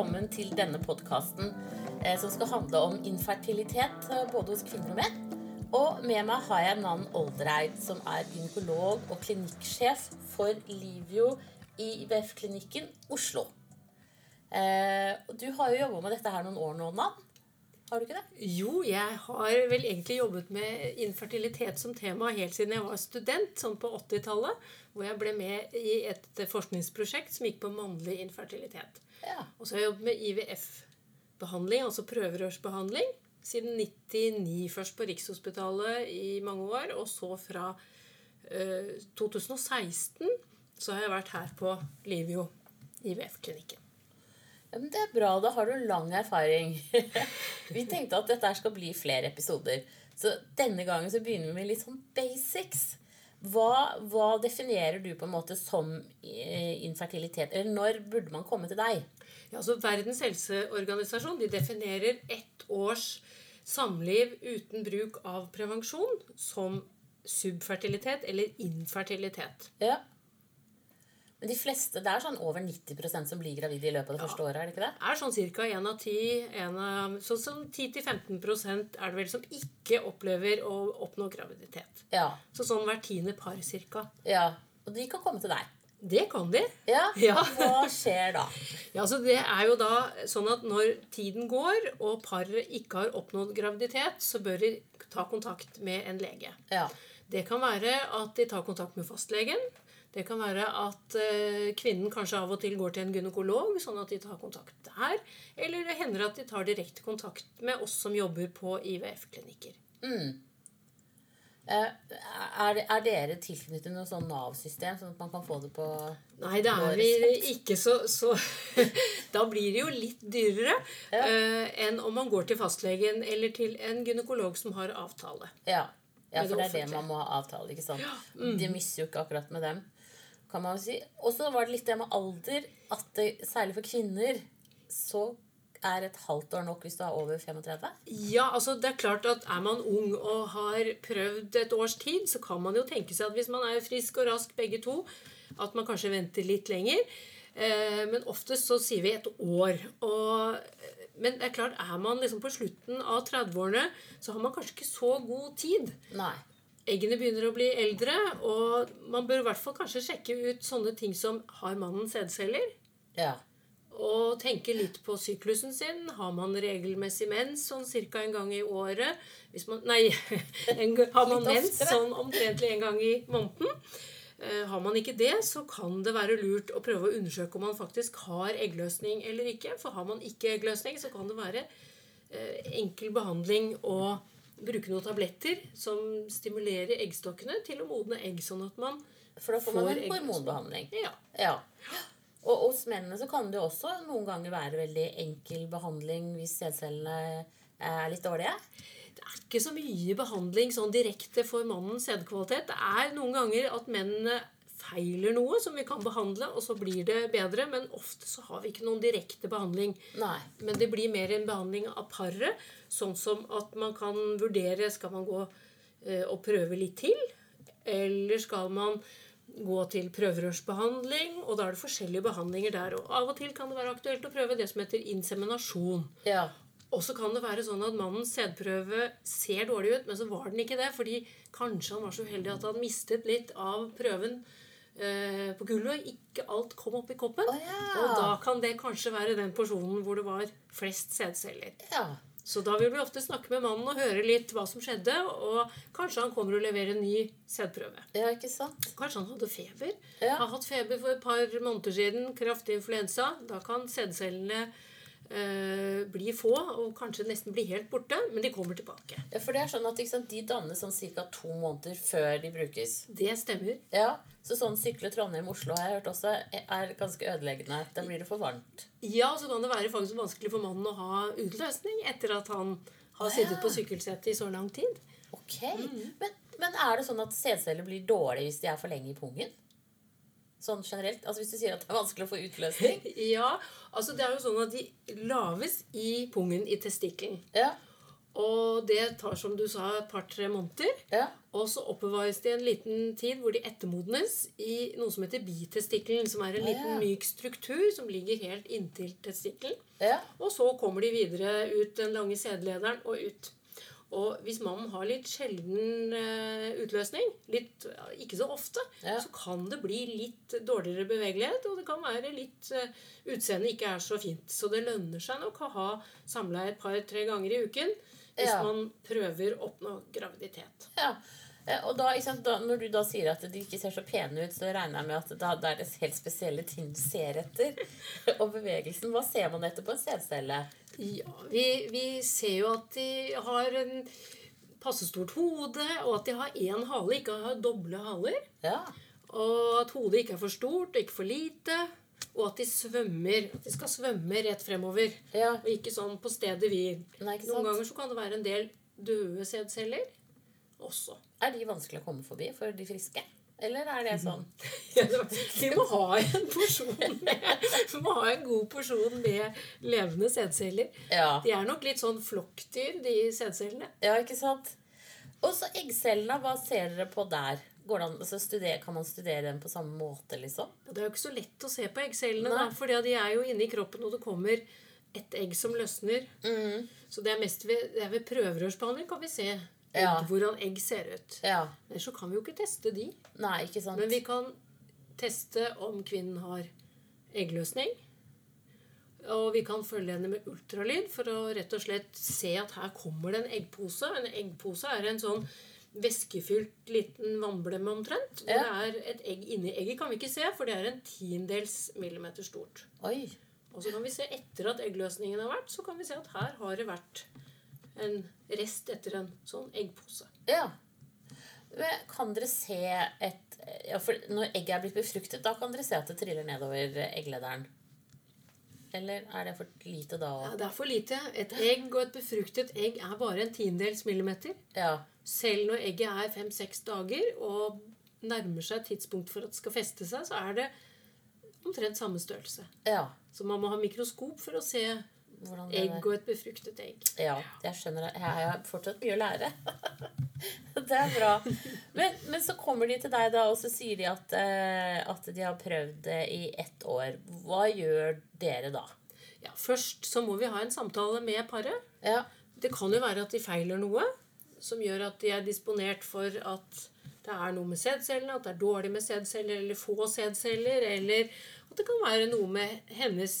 velkommen til denne podkasten eh, som skal handle om infertilitet eh, både hos kvinner og menn. Og med meg har jeg Nan Oldereid, som er gynekolog og klinikksjef for Livio i IBF-klinikken Oslo. Eh, du har jo jobba med dette her noen år nå, Nan. Har du ikke det? Jo, jeg har vel egentlig jobbet med infertilitet som tema helt siden jeg var student, sånn på 80-tallet. Hvor jeg ble med i et forskningsprosjekt som gikk på mannlig infertilitet. Ja. Og så har jeg jobbet med IVF-behandling, altså prøverørsbehandling, siden 99. Først på Rikshospitalet i mange år, og så fra eh, 2016 så har jeg vært her på Livio IVF-klinikken. Ja, men Det er bra. Da har du lang erfaring. vi tenkte at dette skal bli flere episoder. Så denne gangen så begynner vi med litt sånn basics. Hva, hva definerer du på en måte som eh, infertilitet? Eller når burde man komme til deg? Ja, altså Verdens helseorganisasjon de definerer ett års samliv uten bruk av prevensjon som subfertilitet eller infertilitet. Ja. De fleste, det er sånn over 90% som blir gravide i løpet av det første året? er det ikke det? Det er sånn ca. 1 av 10. En av, sånn som 10-15% er det vel som ikke opplever å oppnå graviditet. Ja. Så sånn hvert tiende par ca. ja. Og de kan komme til deg. Det kan de. Ja. Ja. Hva skjer da? Ja, så Det er jo da sånn at når tiden går, og paret ikke har oppnådd graviditet, så bør de ta kontakt med en lege. Ja. Det kan være at de tar kontakt med fastlegen. Det kan være at eh, kvinnen kanskje av og til går til en gynekolog, sånn at de tar kontakt der. Eller det hender at de tar direkte kontakt med oss som jobber på IVF-klinikker. Mm. Er, er dere tilknyttet noe sånn Nav-system, sånn at man kan få det på Nei, det er vi ikke så, så Da blir det jo litt dyrere eh, enn om man går til fastlegen eller til en gynekolog som har avtale. Ja. Ja, for det er det man må ha avtale. ikke sant? De mister jo ikke akkurat med dem. kan man jo si. Og så var det litt det med alder. At det, særlig for kvinner så er et halvt år nok hvis du er over 35. Ja, altså det er klart at Er man ung og har prøvd et års tid, så kan man jo tenke seg at hvis man er frisk og rask begge to, at man kanskje venter litt lenger. Eh, men oftest så sier vi et år. Og, men det er klart, er man liksom på slutten av 30-årene, så har man kanskje ikke så god tid. Nei. Eggene begynner å bli eldre, og man bør i hvert fall kanskje sjekke ut sånne ting som har mannen sædceller. Ja. Og tenke litt på syklusen sin. Har man regelmessig mens sånn ca. en gang i året? Man, nei, en, har man mens sånn omtrentlig en gang i måneden? Eh, har man ikke det, så kan det være lurt å prøve å undersøke om man faktisk har eggløsning eller ikke. For har man ikke eggløsning, så kan det være eh, enkel behandling å bruke noen tabletter som stimulerer eggstokkene til å modne egg, sånn at man For da får man en hormonbehandling. Ja. Ja. Og hos mennene så kan det også noen ganger være veldig enkel behandling hvis sædcellene er litt dårlige. Det er ikke så mye behandling sånn direkte for mannens sædkvalitet. Det er noen ganger at mennene feiler noe som vi kan behandle, og så blir det bedre. Men ofte så har vi ikke noen direkte behandling. Nei. Men det blir mer en behandling av paret, sånn som at man kan vurdere Skal man gå eh, og prøve litt til, eller skal man gå til prøverørsbehandling? Og da er det forskjellige behandlinger der. Og av og til kan det være aktuelt å prøve det som heter inseminasjon. Ja. Og så kan det være sånn at mannens sædprøve ser dårlig ut, men så var den ikke det. Fordi kanskje han var så uheldig at han mistet litt av prøven eh, på gulvet. Ikke alt kom opp i koppen. Oh, ja. Og da kan det kanskje være den porsjonen hvor det var flest sædceller. ja. Så da vil vi ofte snakke med mannen og høre litt hva som skjedde. Og kanskje han kommer og leverer en ny sædprøve. Ja, ikke sant? Kanskje han hadde feber. Ja. Har hatt feber for et par måneder siden. Kraftig influensa. Da kan sædcellene eh, bli få og kanskje nesten blir helt borte. Men de kommer tilbake. Ja, for det er sånn at sant, De dannes sånn ca. to måneder før de brukes. Det stemmer. Ja, Så sånn sykle Trondheim-Oslo har jeg hørt også er ganske ødeleggende. Da blir det for varmt. Ja, så kan det være faktisk vanskelig for mannen å ha utløsning etter at han har sittet på sykkelsetet i så lang tid. Ok, men, men er det sånn at sædceller blir dårlige hvis de er for lenge i pungen? Sånn generelt? Altså Hvis du sier at det er vanskelig å få utløsning? Ja, altså det er jo sånn at de laves i pungen i testikkelen. Ja. Og det tar, som du sa, et par-tre måneder. Ja. Og så oppbevares det i en liten tid hvor de ettermodnes i noe som heter bitestikkelen, som er en liten ja. myk struktur som ligger helt inntil testikkelen. Ja. Og så kommer de videre ut den lange sædlederen og ut. Og hvis mannen har litt sjelden eh, utløsning, litt, ikke så ofte, Ja. så kan det bli litt dårligere bevegelighet, og det kan være litt uh, Utseendet ikke er så fint. Så det lønner seg nok å ha samleie et par-tre ganger i uken hvis Ja. man prøver å oppnå graviditet. ja. Eh, Og da, sant, da, når du da sier at de ikke ser så pene ut, så regner jeg med at da, da er det helt spesielle ting du ser etter. Og bevegelsen. Hva ser man etter på en sædcelle? Ja, vi, vi ser jo at de har en passe stort hode, og at de har én hale, ikke har doble haler. Ja. Og at hodet ikke er for stort og ikke for lite. Og at de svømmer. At de skal svømme rett fremover. Ja. Og ikke sånn på stedet hvil. Noen ganger så kan det være en del døde sædceller også. Er de vanskelig å komme forbi for de friske? Eller er det sånn Ja, Vi må ha en porsjon med, vi må ha en god porsjon med levende sædceller. Ja. De er nok litt sånn flokkdyr, de sædcellene. Ja, ikke sant? Og så eggcellene, hva ser dere på der? Går an, altså studer, kan man studere dem på samme måte, liksom? Det er jo ikke så lett å se på eggcellene, for de er jo inni kroppen, og det kommer et egg som løsner. Mm. Så det er mest ved, det er ved prøverørsbehandling kan vi se Ja. hvordan egg ser ut. Ja. Men så kan vi jo ikke teste de. Nei, ikke sant? Men vi kan teste om kvinnen har eggløsning. Og vi kan følge henne med ultralyd for å rett og slett se at her kommer det en eggpose. En eggpose er en sånn væskefylt liten vannblemme omtrent. Ja. det er et egg inni egget kan vi ikke se, for det er en tiendedels millimeter stort. Oi. Og så kan vi se etter at eggløsningen har vært, så kan vi se at her har det vært en rest etter en sånn eggpose. Ja. Kan dere se et ja, for Når egget er blitt befruktet, da kan dere se at det triller nedover egglederen? Eller er det for lite da Ja, det er for lite. Et egg og et befruktet egg er bare en tiendedels millimeter. Ja. Selv når egget er fem-seks dager og nærmer seg et tidspunkt for at det skal feste seg, så er det omtrent samme størrelse. ja. Så man må ha mikroskop for å se egg og et befruktet egg. Ja, jeg skjønner det. Jeg har fortsatt mye å lære. det er bra. Men, men så kommer de til deg da, og så sier de at, eh, at de har prøvd det i ett år. Hva gjør dere da? Ja, først så må vi ha en samtale med paret. Ja. Det kan jo være at de feiler noe som gjør at de er disponert for at det er noe med sædcellene, at det er dårlig med sædceller eller få sædceller, eller at det kan være noe med hennes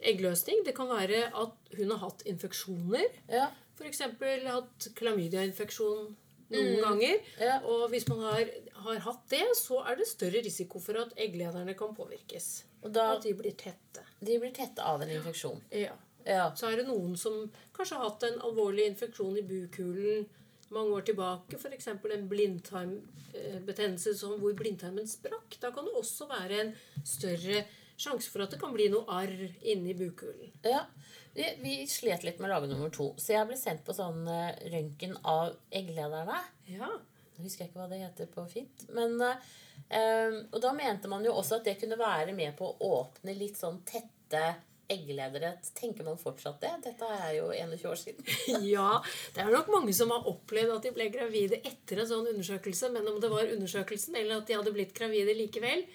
eggløsning. Det kan være at hun har hatt infeksjoner. Ja. F.eks. hatt klamydiainfeksjon noen ganger. Ja. Og hvis man har, har hatt det, så er det større risiko for at egglederne kan påvirkes. Og da At de blir tette. de blir tette av en infeksjon. Ja. Ja. Så er det noen som kanskje har hatt en alvorlig infeksjon i bukhulen mange år tilbake. F.eks. en blindtarmbetennelse hvor blindtarmen sprakk. Da kan det også være en større sjanse for at det kan bli noe arr inni bukhulen. ja. Vi, vi slet litt med å lage nummer to, så jeg ble sendt på sånn uh, røntgen av egglederne. Ja. Nå husker jeg ikke hva det heter på fint. Men, uh, og da mente man jo også at det kunne være med på å åpne litt sånn tette eggledere. Tenker man fortsatt det? Dette er jo 21 år siden. ja. Det er nok mange som har opplevd at de ble gravide etter en sånn undersøkelse. Men om det var undersøkelsen eller at de hadde blitt gravide likevel,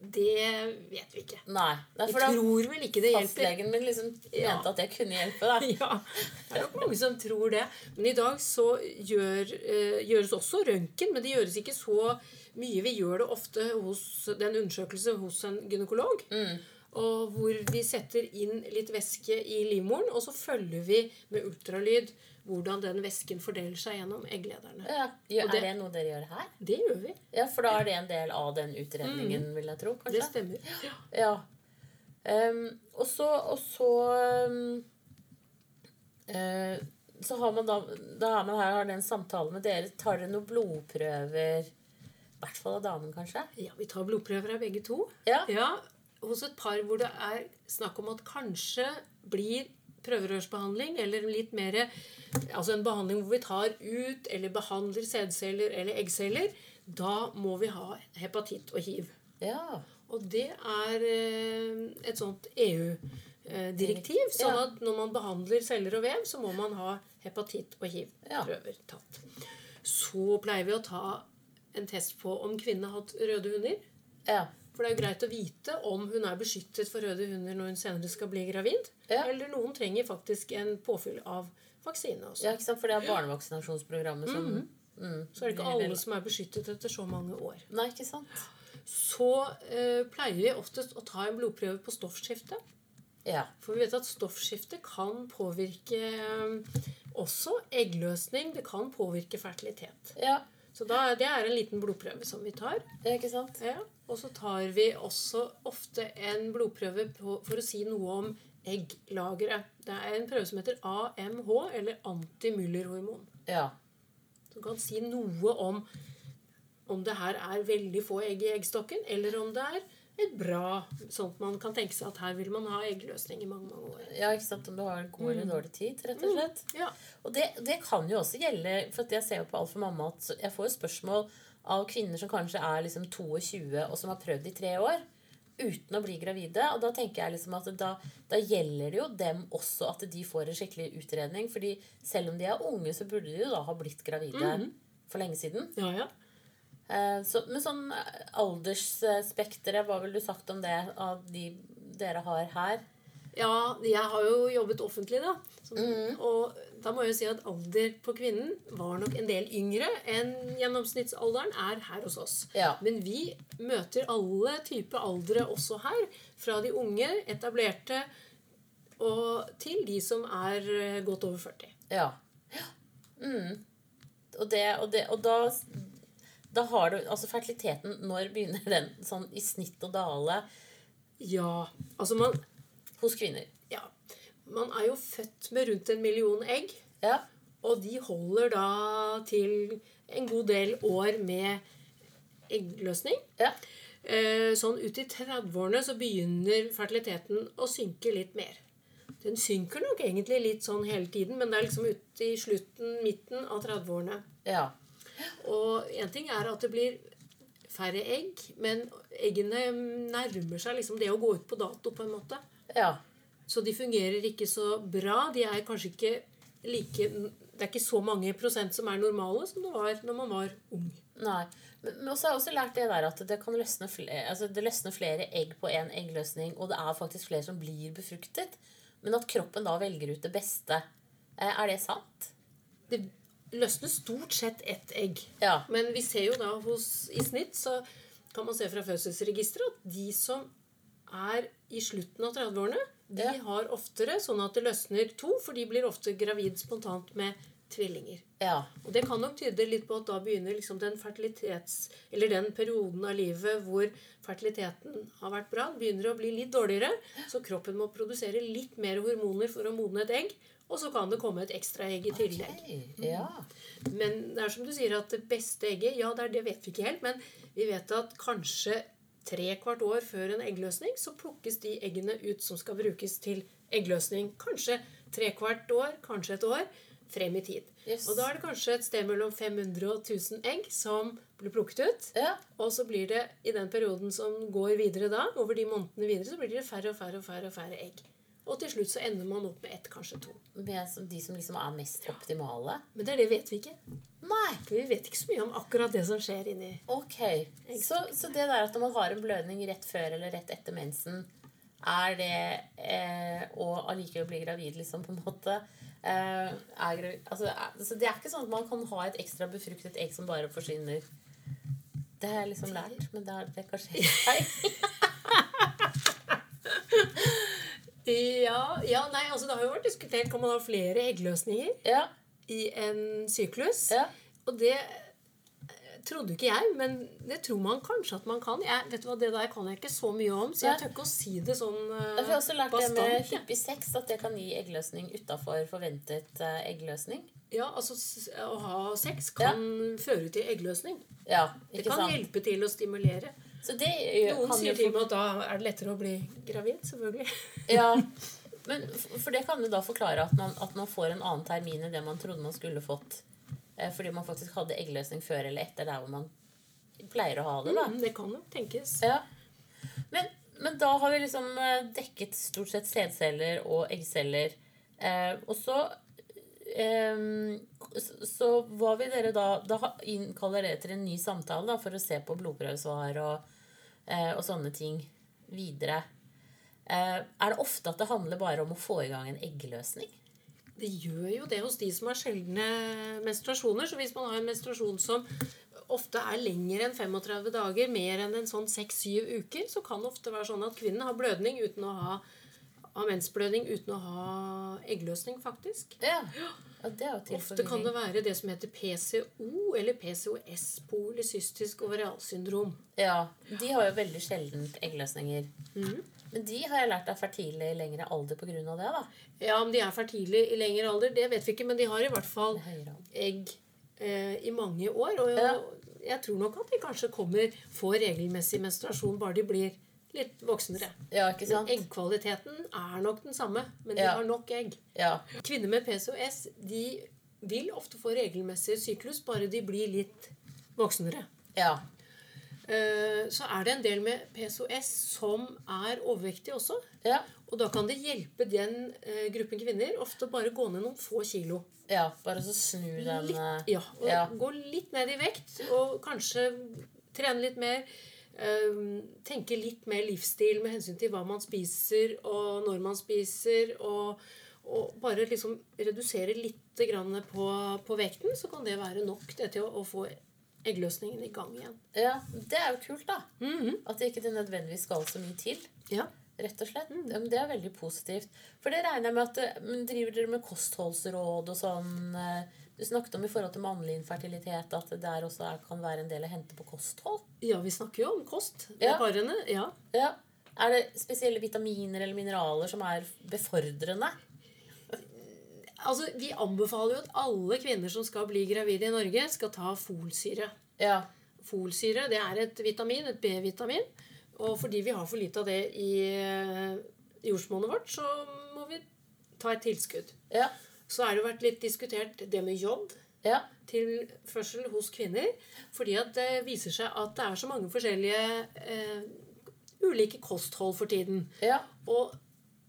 det vet vi ikke. Nei. Vi da tror vel ikke det hjelper. fastlegen min liksom Ja. mente at det kunne hjelpe. da. Ja, det er nok mange som tror det. Men i dag så gjør, eh, gjøres også røntgen, men det gjøres ikke så mye. Vi gjør det ofte hos det er en undersøkelse hos en gynekolog. Og hvor vi setter inn litt væske i livmoren, og så følger vi med ultralyd hvordan den væsken fordeler seg gjennom egglederne. Ja. er det- det noe dere gjør her? Det gjør vi. Ja, For da er det en del av den utredningen, vil jeg tro? kanskje? Det stemmer. Ja. Ja. Um, og så, og så um, uh, Så har man da, da er man her har den en samtale med dere. Tar dere noen blodprøver? I hvert fall av damen, kanskje? Ja, vi tar blodprøver av begge to. Ja. Ja, Hos et par hvor det er snakk om at kanskje blir prøverørsbehandling, eller litt mer Altså en behandling hvor vi tar ut eller behandler sædceller eller eggceller, da må vi ha hepatitt og hiv. Ja. Og det er eh, et sånt EU-direktiv. Sånn at når man behandler celler og vev, så må man ha hepatitt- og hiv-prøver tatt. Så pleier vi å ta en test på om kvinnen har hatt røde hunder. Ja. For det er jo greit å vite om hun er beskyttet for røde hunder når hun senere skal bli gravid. Ja. Eller noen trenger faktisk en påfyll av vaksine også. ja, ikke sant? For det er barnevaksinasjonsprogrammet som mm, Så er det ikke alle som er beskyttet etter så mange år. Nei, ikke sant? Så eh, pleier vi oftest å ta en blodprøve på stoffskifte. Ja. For vi vet at stoffskifte kan påvirke eh, også eggløsning. Det kan påvirke fertilitet. Ja, Så da, det er en liten blodprøve som vi tar. ja ikke sant? Ja. Og så tar vi også ofte en blodprøve på, for å si noe om egglageret. Det er en prøve som heter AMH, eller antimullerhormon. Ja. Som kan si noe om om det her er veldig få egg i eggstokken, eller om det er et bra Sånn at man kan tenke seg at her vil man ha eggløsning i mange mange år. ja, ikke sant? Om du har god eller dårlig tid, rett og slett. Ja. Og det, det kan jo også gjelde For jeg ser jo på Alfa Mamma at jeg får jo spørsmål av kvinner som kanskje er liksom 22 og som har prøvd i tre år uten å bli gravide. Og da tenker jeg liksom at da, da gjelder det jo dem også at de får en skikkelig utredning. fordi selv om de er unge, så burde de jo da ha blitt gravide for lenge siden. Ja, ja. Eh, så, men sånn eh, aldersspekteret, hva ville du sagt om det av de dere har her? Ja, jeg har jo jobbet offentlig, da. Så, Og da må jeg jo si at alder på kvinnen var nok en del yngre enn gjennomsnittsalderen er her hos oss. Ja. Men vi møter alle typer aldre også her. Fra de unge, etablerte, og til de som er eh, godt over 40. Ja. ja. Mm. Og, det, og, det, og da, da har du Altså fertiliteten, når begynner den sånn i snitt å dale Ja, altså man hos kvinner? Ja. Man er jo født med rundt en million egg. Ja. Og de holder da til en god del år med eggløsning. Ja. Eh, Sånn ut i 30-årene så begynner fertiliteten å synke litt mer. Den synker nok egentlig litt sånn hele tiden, men det er liksom ute i slutten, midten av 30-årene. ja. Og én ting er at det blir færre egg, men eggene nærmer seg liksom det å gå ut på dato, på en måte. Ja. Så de fungerer ikke så bra. De er kanskje ikke like Det er ikke så mange prosent som er normale som det var når man var ung. Nei. Men, også har jeg også lært det der at det kan løsne flere, altså det løsner flere egg på en eggløsning, og det er faktisk flere som blir befruktet. Men at kroppen da velger ut det beste. Eh, Er det sant? Det løsner stort sett ett egg. Ja. Men vi ser jo da hos, i snitt så kan man se fra fødselsregisteret at de som er i slutten av 30-årene, de Ja. har oftere sånn at det løsner to, for de blir ofte gravid spontant med tvillinger. Ja. Og det kan nok tyde litt på at da begynner liksom den fertilitets... Eller den perioden av livet hvor fertiliteten har vært bra, begynner å bli litt dårligere. Så kroppen må produsere litt mer hormoner for å modne et egg. Og så kan det komme et ekstra egg i tillegg. Okay, Ja. Men det er som du sier at det beste egget Ja, det, er, det vet vi ikke helt, men vi vet at kanskje tre kvart år før en eggløsning så plukkes de eggene ut som skal brukes til eggløsning. Kanskje tre kvart år, kanskje et år frem i tid. Yes. Og da er det kanskje et sted mellom 500 og 1000 egg som blir plukket ut. ja. Og så blir det i den perioden som går videre da, over de månedene videre, så blir det færre og færre og færre, og færre egg. Og til slutt så ender man opp med ett, kanskje to. Som- de som liksom er mest optimale? Men det det vet vi ikke. Nei. For vi vet ikke så mye om akkurat det som skjer inni Ok. Så, så det der at når man har en blødning rett før eller rett etter mensen, er det eh, å allikevel bli gravid, liksom, på en måte eh, er, gravid, altså, er, Så Det er ikke sånn at man kan ha et ekstra befruktet egg som bare forsvinner. Det har jeg liksom lært, men det er, det kanskje helt feil. Ja, ja, nei, altså det har jo vært diskutert Kan man ha flere eggløsninger Ja. i en syklus? ja. Og det eh, trodde ikke jeg, men det tror man kanskje at man kan. Jeg, vet du hva, Det der kan jeg ikke så mye om, så jeg tør ikke å si det sånn uh, Jeg har også lært det med bastant. hyppig sex, at det kan gi eggløsning utafor forventet eh, eggløsning. Ja, altså Å ha sex kan føre til eggløsning. Ja, Det kan sant? hjelpe til å stimulere. Så det Noen sier til meg at da er det lettere å bli gravid. selvfølgelig. Ja, men For det kan jo da forklare at man, at man får en annen termin enn det man trodde man skulle fått. Eh, Fordi man faktisk hadde eggløsning før eller etter der hvor man pleier å ha det. da. Mm, det kan jo tenkes. Ja. Men men da har vi liksom eh, dekket stort sett sædceller og eggceller. Eh, og så eh, så- var vil dere da Da innkaller dere til en ny samtale da, for å se på blodprøvesvar og, og sånne ting videre. Eh, er det ofte at det handler bare om å få i gang en eggløsning? Det gjør jo det hos de som har sjeldne menstruasjoner. Så hvis man har en menstruasjon som ofte er lenger enn 35 dager, mer enn en sånn 6-7 uker, så kan det ofte være sånn at kvinnen har blødning uten å ha, ha mensblødning uten å ha eggløsning, faktisk. Ja. Ja Ofte kan det være det som heter PCO, eller PCOS, polycystisk ovarialsyndrom. Ja, De har jo veldig sjeldent eggløsninger. Men de har jeg lært er fertile i lengre alder pga. det. da. Ja, om de er fertile i lengre alder, det vet vi ikke, men de har i hvert fall egg eh, i mange år. Og jeg, jeg tror nok at de kanskje kommer får regelmessig menstruasjon bare de blir litt voksnere. Ja, ikke sant? Eggkvaliteten er nok den samme, men de Ja. har nok egg. Ja. Kvinner med PCOS de vil ofte få regelmessig syklus, bare de blir litt voksnere. ja. Eh, Så er det en del med PCOS som er overvektige også. Ja. Og da kan det hjelpe den eh, gruppen kvinner ofte bare gå ned noen få kilo. ja. Bare så snu den Litt, eh, ja, og ja. Gå litt ned i vekt, og kanskje trene litt mer. Eh, tenke litt mer livsstil med hensyn til hva man spiser, og når man spiser. Og, og bare liksom redusere litt grann på, på vekten, så kan det være nok det til å, å få eggløsningen i gang igjen. ja. Det er jo kult, da. At det ikke nødvendigvis skal så mye til. Ja. Rett og slett. Mm, Det er veldig positivt. For det regner jeg med at men Driver dere med kostholdsråd og sånn? eh, Du snakket om i forhold til mannlig infertilitet at det der også er, kan være en del å hente på kosthold. ja, vi snakker jo om kost. Ja. Parene. Ja. Ja. Er det spesielle vitaminer eller mineraler som er befordrende? Altså, Vi anbefaler jo at alle kvinner som skal bli gravide i Norge, skal ta folsyre. Ja. Folsyre det er et vitamin, et B-vitamin. Og fordi vi har for lite av det i eh, jordsmonnet vårt, så må vi ta et tilskudd. Ja. Så har det vært litt diskutert det med jod Ja. tilførsel hos kvinner. Fordi det viser seg at det er så mange forskjellige eh, ulike kosthold for tiden. Ja. Og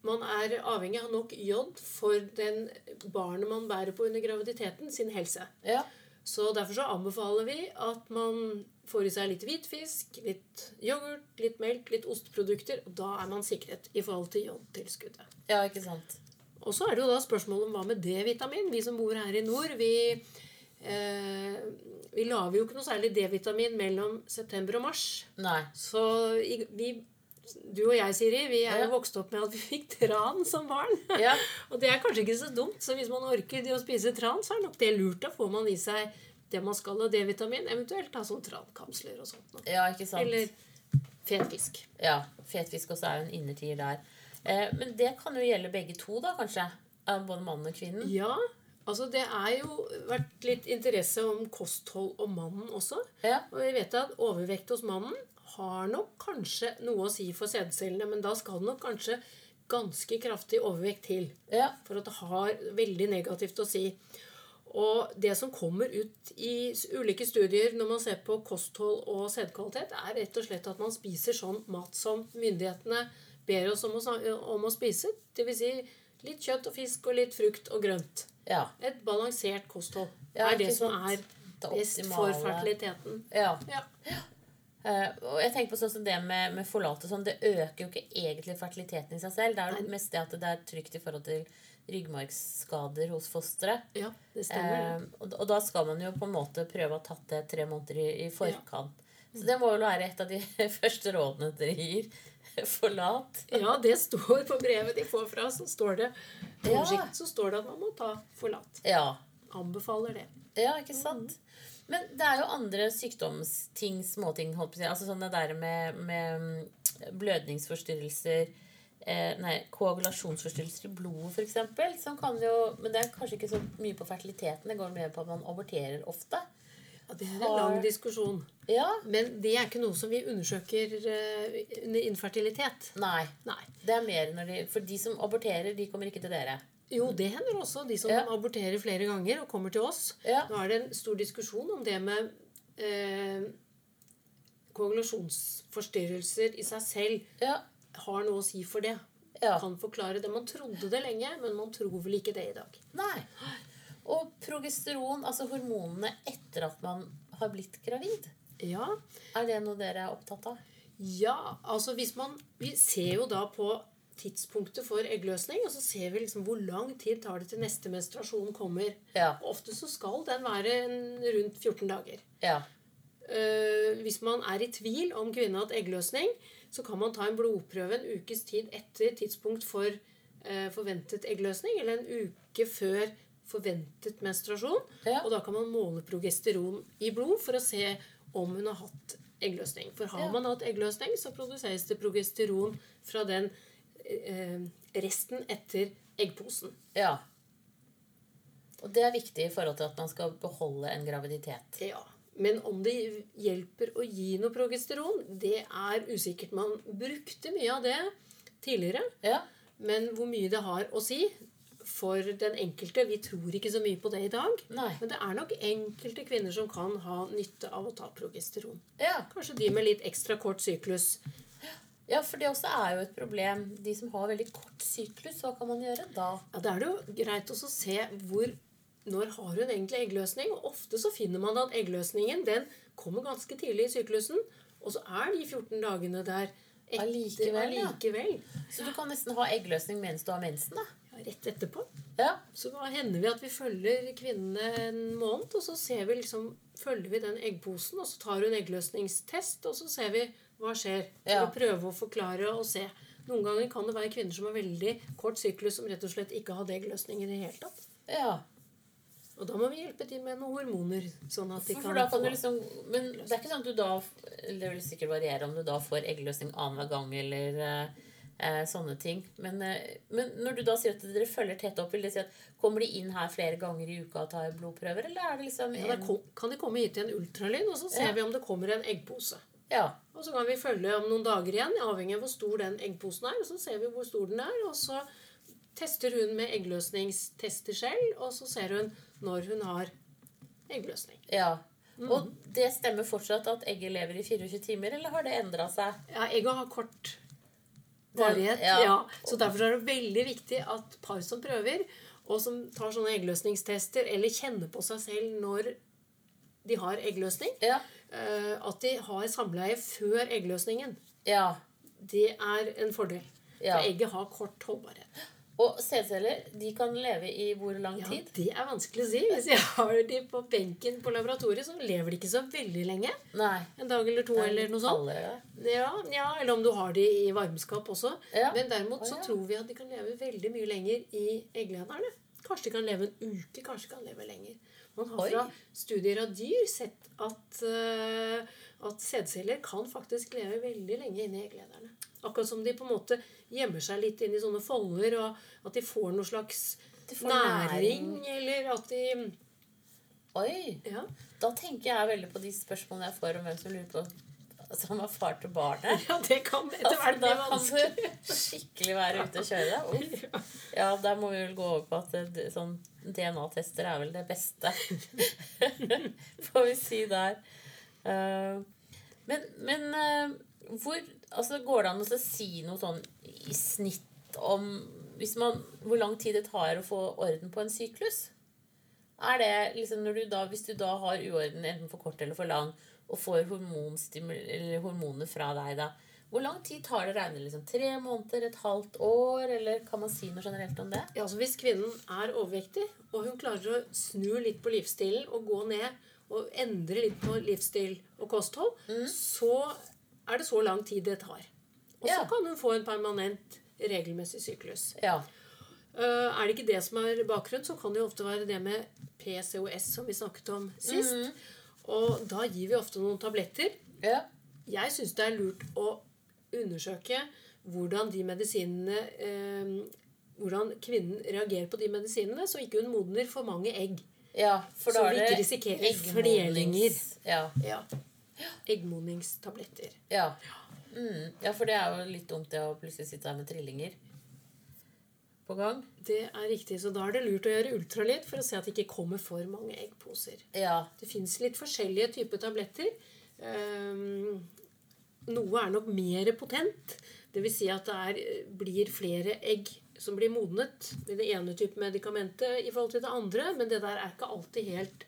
man er avhengig av nok jod for den barnet man bærer på under graviditeten, sin helse. Ja. Så derfor så anbefaler vi at man får i seg litt hvitfisk, litt yoghurt, litt melk, litt osteprodukter. Og da er man sikret i forhold til jodtilskuddet. ja, ikke sant. Og så er det jo da spørsmålet om hva med D-vitamin. Vi som bor her i nord, vi, eh, vi lager jo ikke noe særlig D-vitamin mellom september og mars. Nei. Så vi, du og jeg, Siri, vi er jo Ja. vokst opp med at vi fikk tran som barn. Ja. og det er kanskje ikke så dumt. Så hvis man orker det å spise tran, så er nok det lurt. Da får man i seg det man skal av D-vitamin. Eventuelt ta sånn trankapsler og sånt. ja, ikke sant. Eller fetfisk. Ja. Fetfisk også er jo en innertier der. Eh, men det kan jo gjelde begge to, da, kanskje? Både mannen og kvinnen? Ja, altså det er jo vært litt interesse om kosthold og mannen også. Ja. Og vi vet at overvekt hos mannen har nok kanskje noe å si for sædcellene, men da skal det nok kanskje ganske kraftig overvekt til Ja. for at det har veldig negativt å si. Og det som kommer ut i ulike studier når man ser på kosthold og sædkvalitet, er rett og slett at man spiser sånn mat som myndighetene ber oss om å, om å spise. Dvs. Si litt kjøtt og fisk og litt frukt og grønt. Ja. Et balansert kosthold Ja, er det som er best for fertiliteten. ja. Ja. Uh, og jeg tenker på sånn som det med, med forlate sånn, Det øker jo ikke egentlig fertiliteten i seg selv. Det er jo mest det at det er trygt i forhold til ryggmargsskader hos fosteret. ja, det stemmer. Eh, og, og da skal man jo på en måte prøve å ha tatt det tre måneder i, i forkant. Så det må vel være et av de første rådene dere gir. Forlat. Ja, det står på brevet de får fra oss. Så står det på Ja. oversikt så står det at man må ta forlat. Ja. Anbefaler det. Ja, ikke sant? Men det er jo andre sykdomsting, småting, holdt på å si. Altså sånn det der med, med mm, blødningsforstyrrelser eh, Nei, koagulasjonsforstyrrelser i blodet, f.eks. Som kan jo Men det er kanskje ikke så mye på fertiliteten. Det går mer på at man aborterer ofte. Ja, det er en lang diskusjon. Ja. Men det er ikke noe som vi undersøker uh, under infertilitet. Nei. Nei. Det er mer når de For de som aborterer, de kommer ikke til dere. Jo, det hender også. De som Ja. aborterer flere ganger og kommer til oss. Ja. Nå er det en stor diskusjon om det med eh, koagulasjonsforstyrrelser i seg selv Ja. Har noe å si for det. Ja. Kan forklare det. Man trodde det lenge, men man tror vel ikke det i dag. Nei. Og progesteron, altså hormonene etter at man har blitt gravid. Ja, Er det noe dere er opptatt av? ja altså hvis man Vi ser jo da på tidspunktet for eggløsning, og så ser vi liksom hvor lang tid tar det til neste menstruasjon kommer. Ja. Ofte så skal den være en, rundt 14 dager. Ja. Uh, hvis man er i tvil om kvinnen har hatt eggløsning, så kan man ta en blodprøve en ukes tid etter tidspunkt for eh, forventet eggløsning, eller en uke før forventet menstruasjon. Ja. Og da kan man måle progesteron i blod for å se om hun har hatt eggløsning. For har Ja. man hatt eggløsning, så produseres det progesteron fra den eh, resten etter eggposen. ja. Og det er viktig i forhold til at man skal beholde en graviditet. Ja, Men om det hjelper å gi noe progesteron, det er usikkert. Man brukte mye av det tidligere, Ja. men hvor mye det har å si for den enkelte Vi tror ikke så mye på det i dag. Nei. Men det er nok enkelte kvinner som kan ha nytte av å ta progesteron. Ja. Kanskje de med litt ekstra kort syklus. ja, for det også er jo et problem. De som har veldig kort syklus, hva kan man gjøre da? Ja, Da er det jo greit også å se hvor når har hun egentlig eggløsning. Og ofte så finner man at eggløsningen den kommer ganske tidlig i syklusen. Og så er de 14 dagene der etter Allikevel, allikevel. Så du kan nesten ha eggløsning mens du har mensen, da? Ja, rett etterpå. Ja. Så da hender vi at vi følger kvinnene en måned, og så ser vi liksom, følger vi den eggposen, og så tar hun eggløsningstest, og så ser vi hva skjer. For Ja. å prøve å forklare og se. Noen ganger kan det være kvinner som har veldig kort syklus, som rett og slett ikke hadde eggløsning i det hele tatt. ja. Og da må vi hjelpe til med noen hormoner. sånn at de For, kan for kan liksom Men det er ikke sånn at du da Det vil sikkert variere om du da får eggløsning annenhver gang eller eh, eh, sånne ting. Men, eh, men når du da sier at dere følger tett opp, vil det si at kommer de inn her flere ganger i uka og tar blodprøver, eller er det liksom ja, da kan de komme hit til en ultralyd, og så ser Ja. vi om det kommer en eggpose. Ja. Og så kan vi følge om noen dager igjen, avhengig av hvor stor den eggposen er. Og så ser vi hvor stor den er, og så tester hun med eggløsningstester selv, og så ser hun når hun har eggløsning. ja. Og det stemmer fortsatt at egget lever i 24 timer, eller har det endra seg? Ja, egget har kort varighet. ja. Ja. Så derfor er det veldig viktig at par som prøver, og som tar sånne eggløsningstester, eller kjenner på seg selv når de har eggløsning, Ja. eh, at de har samleie før eggløsningen. ja. Det er en fordel. For egget har kort holdbarhet. Og sædceller de kan leve i hvor lang Ja, tid? Det er vanskelig å si. Hvis jeg har de på benken på laboratoriet, så lever de ikke så veldig lenge. Nei. En dag eller to, er eller noe sånt. Alle, Ja, ja, Eller om du har de i varmskap også. Ja. Men derimot så ja. tror vi at de kan leve veldig mye lenger i egglederne. Kanskje de kan leve en uke, kanskje de kan leve lenger. Man har fra studier av dyr sett at, uh, at sædceller kan faktisk leve veldig lenge inni egglederne. Akkurat som de på en måte gjemmer seg litt inn i sånne folder, og at de får noe slags får næring, næring. eller at de Oi. Ja. Da tenker jeg veldig på de spørsmålene jeg får om hvem som lurer på som er far til barnet. ja, det kan etter Altså, hvert bli da kan vanskelig. du skikkelig være ute og kjøre deg. Uff. Ja, der må vi vel gå over på at sånn DNA-tester er vel det beste. Får vi si der. Eh, men men eh, hvor altså, Går det an å si noe sånn i snitt om hvis man, hvor lang tid det tar å få orden på en syklus? Er det liksom når du da, Hvis du da har uorden enten for kort eller for lang, og får eller hormoner fra deg, da hvor lang tid tar det å regne? Liksom? Tre måneder? Et halvt år? Eller kan man si noe generelt om det? Ja, altså Hvis kvinnen er overvektig, og hun klarer å snu litt på livsstilen og gå ned og endre litt på livsstil og kosthold, så er det så lang tid det tar. Og så Ja. kan hun få en permanent, regelmessig syklus. Ja. Eh, er det ikke det som er bakgrunnen, så kan det jo ofte være det med PCOS som vi snakket om sist. Og da gir vi ofte noen tabletter. ja. Jeg syns det er lurt å undersøke hvordan de medisinene eh, Hvordan kvinnen reagerer på de medisinene, så ikke hun modner for mange egg. ja for Så da vi er ikke risikerer flerlinger. Ja. Ja. Eggmodningstabletter. Ja. Mm. ja, for det er jo litt dumt det å plutselig sitte her med trillinger på gang. Det er riktig, så da er det lurt å gjøre ultralyd for å se at det ikke kommer for mange eggposer. Ja. Det fins litt forskjellige typer tabletter. Um, noe er nok mer potent. Det vil si at det er, blir flere egg som blir modnet med det ene type medikamentet i forhold til det andre, men det der er ikke alltid helt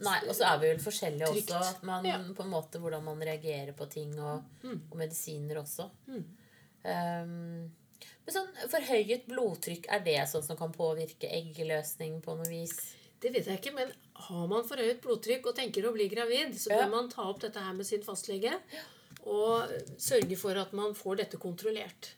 Nei, Og så er vi vel forskjellige Trygt. også. Man, Ja. På en måte hvordan man reagerer på ting, og, og medisiner også. Um, men sånn forhøyet blodtrykk, er det sånn som kan påvirke eggløsning på noe vis? Det vet jeg ikke, men har man forhøyet blodtrykk og tenker å bli gravid, så Ja. bør man ta opp dette her med sin fastlege og sørge for at man får dette kontrollert.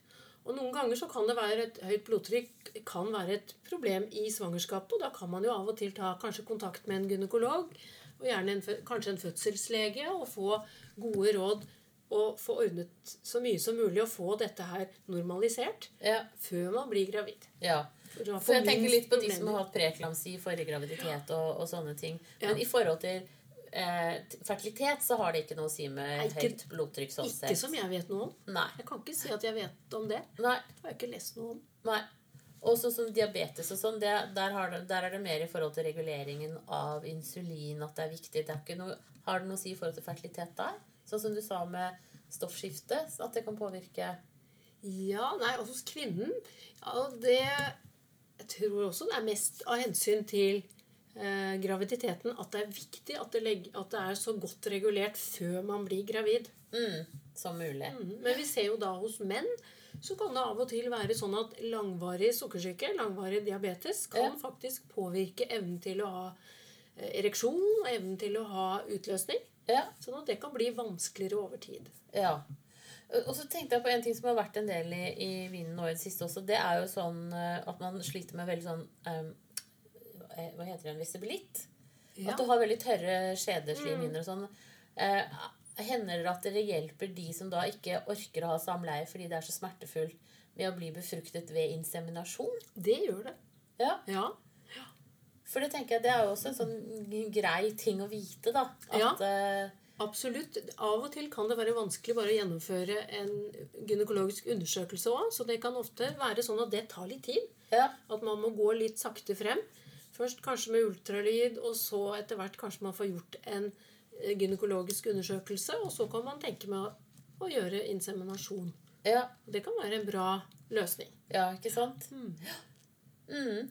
Og Noen ganger så kan det være et høyt blodtrykk kan være et problem i svangerskapet. og Da kan man jo av og til ta kanskje kontakt med en gynekolog og gjerne en, kanskje en fødselslege og få gode råd og få ordnet så mye som mulig og få dette her normalisert Ja. før man blir gravid. ja. For jeg tenker litt på de som har hatt preeklamsi forrige graviditet og, og sånne ting. Ja. Men i forhold til eh, fertilitet så har det ikke noe å si med Nei, ikke- høyt blodtrykk sånn Ikke sett. som jeg vet noe om. Nei. Jeg kan ikke si at jeg vet om det. Nei. Det har jeg ikke lest noe om. Nei. Og sånn som diabetes og sånn, det, der, har det, der er det mer i forhold til reguleringen av insulin at det er viktig. Det er ikke noe, har det noe å si i forhold til fertilitet der? Sånn som du sa med stoffskifte, at det kan påvirke Ja, nei, også hos kvinnen ja, det, Jeg tror også det er mest av hensyn til eh, graviditeten at det er viktig at det, legge, at det er så godt regulert før man blir gravid. mm, som mulig. Mm, Men vi ser jo da hos menn så kan det av og til være sånn at langvarig sukkersyke, langvarig diabetes, kan Ja. faktisk påvirke evnen til å ha eh, ereksjon og evnen til å ha utløsning. Ja. Sånn at det kan bli vanskeligere over tid. Ja. Og så tenkte jeg på en ting som har vært en del i, i vinden nå i det siste også. Det er jo sånn eh, at man sliter med veldig sånn eh, Hva heter det? Visibilitt? Ja. At du har veldig tørre skjedeslimhinner og sånn. Eh, hender det at dere hjelper de som da ikke orker å ha samleie fordi det er så smertefullt, med å bli befruktet ved inseminasjon? Det gjør det. Ja. Ja. For det tenker jeg det er jo også en sånn grei ting å vite, da. At, Ja. eh, Absolutt. Av og til kan det være vanskelig bare å gjennomføre en gynekologisk undersøkelse òg. Så det kan ofte være sånn at det tar litt tid. ja. At man må gå litt sakte frem. Først kanskje med ultralyd, og så etter hvert kanskje man får gjort en eh, gynekologisk undersøkelse. Og så kan man tenke med å, gjøre inseminasjon. ja. Det kan være en bra løsning. Ja, ikke sant? Mm.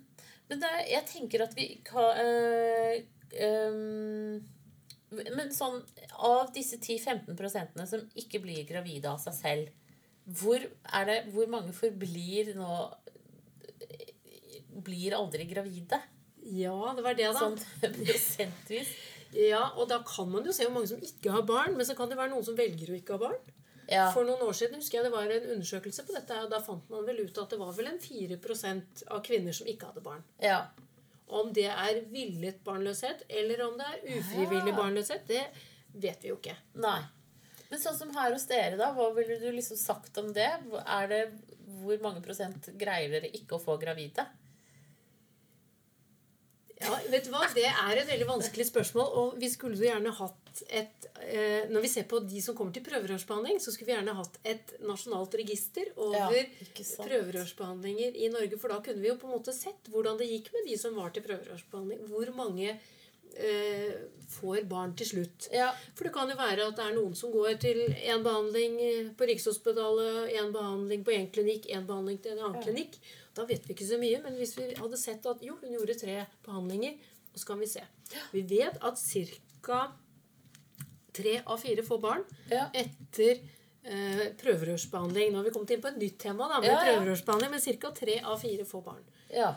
Men det, jeg tenker at vi kan øh, øh, Men sånn Av disse 10-15 prosentene som ikke blir gravide av seg selv, hvor, er det, hvor mange forblir nå Blir aldri gravide? Ja, det var det, da. Sånn prosentvis. Ja, Og da kan man jo se hvor mange som ikke har barn. Men så kan det være noen som velger å ikke ha barn. Ja. For noen år siden husker jeg det var en undersøkelse på dette, og da fant man vel ut at det var vel en 4% av kvinner som ikke hadde barn. ja. Om det er villet barnløshet, eller om det er ufrivillig ja. barnløshet, det vet vi jo ikke. Nei. Men sånn som her hos dere, da, hva ville du liksom sagt om det? Er det Hvor mange prosent greier dere ikke å få gravide? Ja, vet du hva? Det er et veldig vanskelig spørsmål, og vi skulle jo gjerne hatt et eh, Når vi ser på de som kommer til prøverørsbehandling, så skulle vi gjerne hatt et nasjonalt register over Ja, prøverørsbehandlinger i Norge. For da kunne vi jo på en måte sett hvordan det gikk med de som var til prøverørsbehandling. Hvor mange eh, får barn til slutt. Ja. For det kan jo være at det er noen som går til én behandling på Rikshospitalet, én behandling på én klinikk, én behandling til en annen klinikk. Da vet vi ikke så mye. Men hvis vi hadde sett at jo, hun gjorde tre behandlinger, og så kan vi se. Vi vet at ca. tre av fire får barn Ja. etter eh, prøverørsbehandling. Nå har vi kommet inn på et nytt tema, da, med Ja, ja. prøverørsbehandling, men ca. tre av fire får barn. Ja.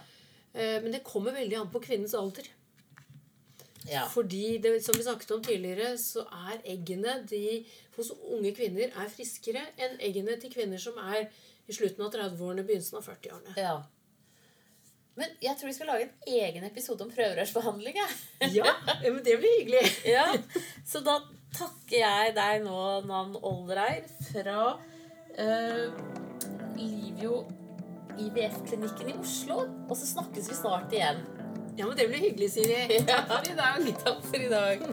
Eh, men det kommer veldig an på kvinnens alder. ja. Fordi, det, som vi snakket om tidligere, så er eggene de, hos unge kvinner er friskere enn eggene til kvinner som er i slutten av 30-årene, begynnelsen av 40-årene. ja. Men jeg tror vi skal lage en egen episode om prøverørsbehandling. Ja, men det blir hyggelig. Ja. Så da takker jeg deg nå, Nan Olreir, fra uh, Livio IVF-klinikken i Oslo. Og så snakkes vi snart igjen. Ja, men det blir hyggelig, Siri. Takk for i dag. Takk for i dag.